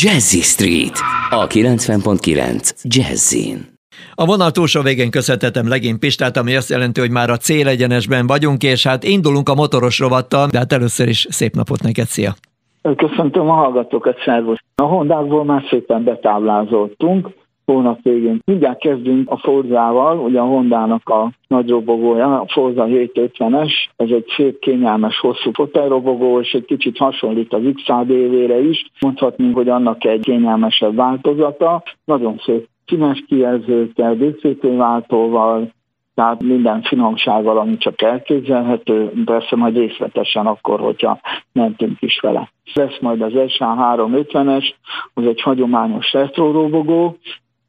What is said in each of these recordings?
Jazzy Street, a 90.9 Jazzin. A vonal túlsó végén köszönhetem legény Pistát, ami azt jelenti, hogy már a célegyenesben vagyunk, és hát indulunk a motoros rovattal, de hát először is szép napot neked, szia! Köszöntöm a hallgatókat, szervusz! A Hondákból már szépen betáblázoltunk, hónap végén. Mindjárt kezdünk a Forzával, ugye a Hondának a nagy robogója, a Forza 750-es, ez egy szép, kényelmes, hosszú fotelrobogó, és egy kicsit hasonlít az XADV-re is. Mondhatnunk, hogy annak egy kényelmesebb változata. Nagyon szép színes kijelzőkkel, DCT váltóval, tehát minden finomsággal, ami csak elképzelhető, persze majd részletesen akkor, hogyha mentünk is vele. Lesz majd az SA350-es, az egy hagyományos retro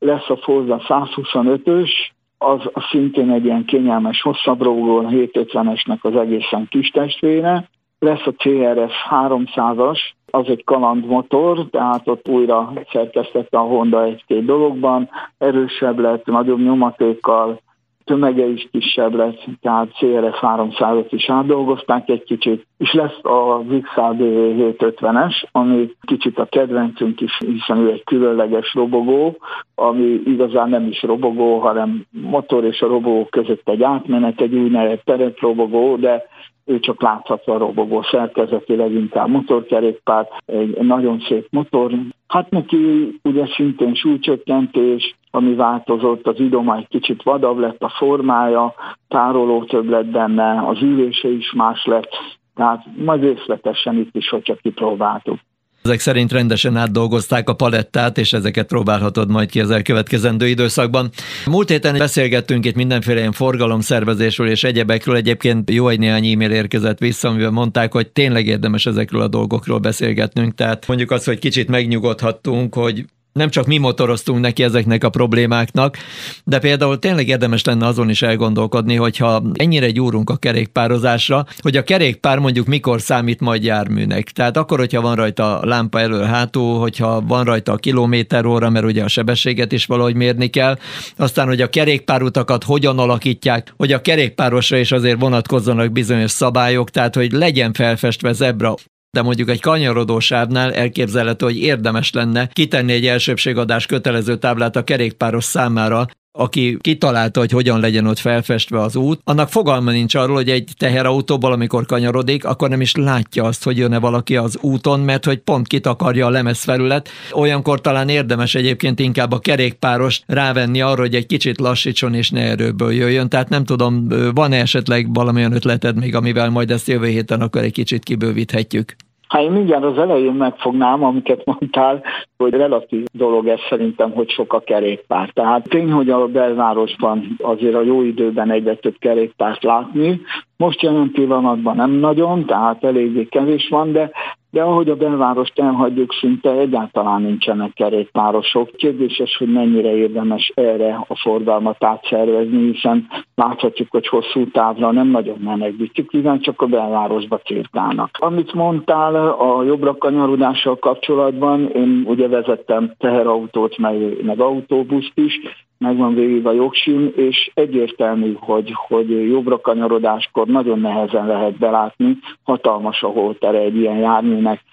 lesz a Forza 125-ös, az szintén egy ilyen kényelmes hosszabb a 750-esnek az egészen kis testvére. Lesz a CRS 300-as, az egy kalandmotor, tehát ott újra szerkesztette a Honda egy-két dologban, erősebb lett, nagyobb nyomatékkal, tömege is kisebb lesz, tehát CRF 300-ot is átdolgozták egy kicsit, és lesz a XAD 750-es, ami kicsit a kedvencünk is, hiszen ő egy különleges robogó, ami igazán nem is robogó, hanem motor és a robogó között egy átmenet, egy úgynevezett tereprobogó, de ő csak látható a robogó szerkezetileg, inkább motorkerékpár, egy nagyon szép motor. Hát neki ugye szintén súlycsökkentés, ami változott, az idoma egy kicsit vadabb lett a formája, tároló több lett benne, az ülése is más lett, tehát majd részletesen itt is, hogyha kipróbáltuk. Ezek szerint rendesen átdolgozták a palettát, és ezeket próbálhatod majd ki az elkövetkezendő időszakban. Múlt héten beszélgettünk itt mindenféle ilyen forgalomszervezésről és egyebekről. Egyébként jó egy néhány e-mail érkezett vissza, amivel mondták, hogy tényleg érdemes ezekről a dolgokról beszélgetnünk. Tehát mondjuk azt, hogy kicsit megnyugodhattunk, hogy nem csak mi motoroztunk neki ezeknek a problémáknak, de például tényleg érdemes lenne azon is elgondolkodni, hogyha ennyire gyúrunk a kerékpározásra, hogy a kerékpár mondjuk mikor számít majd járműnek. Tehát akkor, hogyha van rajta lámpa elől-hátul, hogyha van rajta a kilométer óra, mert ugye a sebességet is valahogy mérni kell, aztán, hogy a kerékpárutakat hogyan alakítják, hogy a kerékpárosra is azért vonatkozzanak bizonyos szabályok, tehát hogy legyen felfestve zebra de mondjuk egy kanyarodósávnál elképzelhető, hogy érdemes lenne kitenni egy elsőbségadás kötelező táblát a kerékpáros számára, aki kitalálta, hogy hogyan legyen ott felfestve az út, annak fogalma nincs arról, hogy egy teherautóból, amikor kanyarodik, akkor nem is látja azt, hogy jön-e valaki az úton, mert hogy pont kitakarja a lemezfelület. Olyankor talán érdemes egyébként inkább a kerékpáros rávenni arra, hogy egy kicsit lassítson és ne erőből jöjjön. Tehát nem tudom, van-e esetleg valamilyen ötleted még, amivel majd ezt jövő héten akkor egy kicsit kibővíthetjük? Hát én mindjárt az elején megfognám, amiket mondtál, hogy relatív dolog ez szerintem, hogy sok a kerékpár. Tehát tény, hogy a belvárosban azért a jó időben egyre több kerékpárt látni. Most jelen pillanatban nem nagyon, tehát eléggé kevés van, de de ahogy a belvárost elhagyjuk, szinte egyáltalán nincsenek kerékpárosok. Kérdéses, hogy mennyire érdemes erre a forgalmat átszervezni, hiszen láthatjuk, hogy hosszú távra nem nagyon mennek biciklizen, csak a belvárosba cirkálnak. Amit mondtál a jobbra kanyarodással kapcsolatban, én ugye vezettem teherautót, meg, meg autóbuszt is, megvan végig a jogsim, és egyértelmű, hogy, hogy jobbra kanyarodáskor nagyon nehezen lehet belátni, hatalmas a holtere egy ilyen járműnek,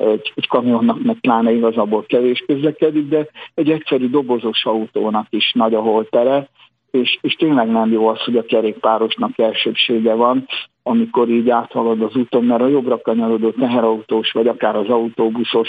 egy, egy kamionnak meg pláne igazából kevés közlekedik, de egy egyszerű dobozos autónak is nagy a holtere, és, és tényleg nem jó az, hogy a kerékpárosnak elsőbsége van, amikor így áthalad az úton, mert a jobbra kanyarodó teherautós, vagy akár az autóbuszos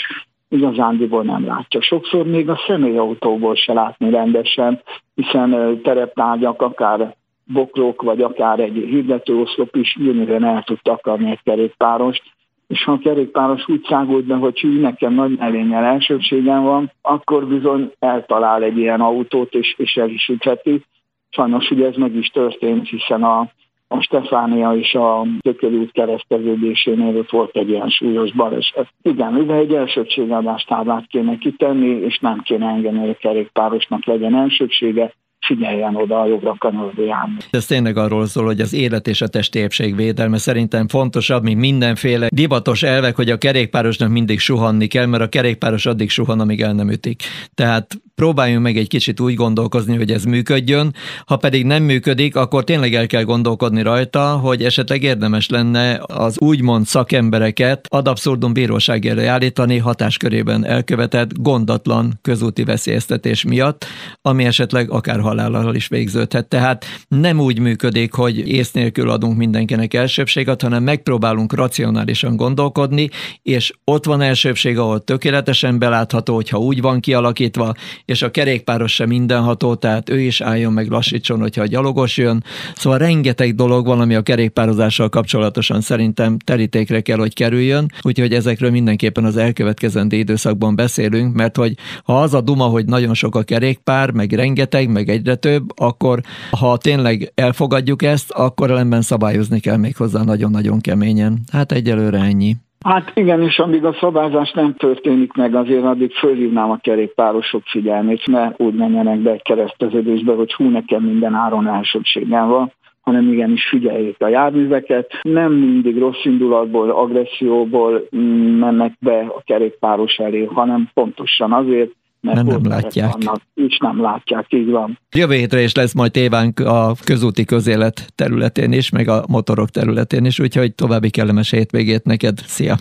igazándiból nem látja. Sokszor még a személyautóból se látni rendesen, hiszen tereptárgyak, akár bokrok, vagy akár egy hirdetőoszlop is gyönyörűen el tud takarni egy kerékpárost, és ha a kerékpáros úgy szágult be, hogy hű, nekem nagy melényel elsőbségem van, akkor bizony eltalál egy ilyen autót, és, és el is ütheti. Sajnos ugye ez meg is történt, hiszen a a Stefánia és a Tököli kereszteződésénél ott volt egy ilyen súlyos baleset. Igen, ide egy elsőbségadás táblát kéne kitenni, és nem kéne engedni, hogy a kerékpárosnak legyen elsőbsége, figyeljen oda a jobbra kanyarodó jármű. Ez tényleg arról szól, hogy az élet és a testi épség védelme szerintem fontosabb, mint mindenféle divatos elvek, hogy a kerékpárosnak mindig suhanni kell, mert a kerékpáros addig suhan, amíg el nem ütik. Tehát próbáljunk meg egy kicsit úgy gondolkozni, hogy ez működjön, ha pedig nem működik, akkor tényleg el kell gondolkodni rajta, hogy esetleg érdemes lenne az úgymond szakembereket ad abszurdum bíróságére állítani hatáskörében elkövetett gondatlan közúti veszélyeztetés miatt, ami esetleg akár halállal is végződhet. Tehát nem úgy működik, hogy ész nélkül adunk mindenkinek elsőbséget, hanem megpróbálunk racionálisan gondolkodni, és ott van elsőbség, ahol tökéletesen belátható, hogyha úgy van kialakítva, és a kerékpáros sem mindenható, tehát ő is álljon meg lassítson, hogyha a gyalogos jön. Szóval rengeteg dolog van, ami a kerékpározással kapcsolatosan szerintem terítékre kell, hogy kerüljön, úgyhogy ezekről mindenképpen az elkövetkezendő időszakban beszélünk, mert hogy ha az a duma, hogy nagyon sok a kerékpár, meg rengeteg, meg egyre több, akkor ha tényleg elfogadjuk ezt, akkor ellenben szabályozni kell még hozzá nagyon-nagyon keményen. Hát egyelőre ennyi. Hát igen, és amíg a szabályzás nem történik meg, azért addig fölhívnám a kerékpárosok figyelmét, mert úgy menjenek be egy kereszteződésbe, hogy hú, nekem minden áron elsőbségem van hanem igenis figyeljék a járműveket. Nem mindig rossz indulatból, agresszióból mm, mennek be a kerékpáros elé, hanem pontosan azért, mert nem, nem látják. Vannak, és nem látják, így van. Jövő hétre is lesz majd tévánk a közúti közélet területén is, meg a motorok területén is, úgyhogy további kellemes hétvégét neked. Szia!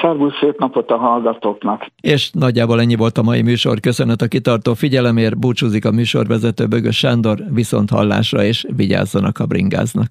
Szervusz, szép napot a hallgatóknak! És nagyjából ennyi volt a mai műsor. Köszönet a kitartó figyelemért, búcsúzik a műsorvezető Bögös Sándor, viszont hallásra és vigyázzanak a bringáznak.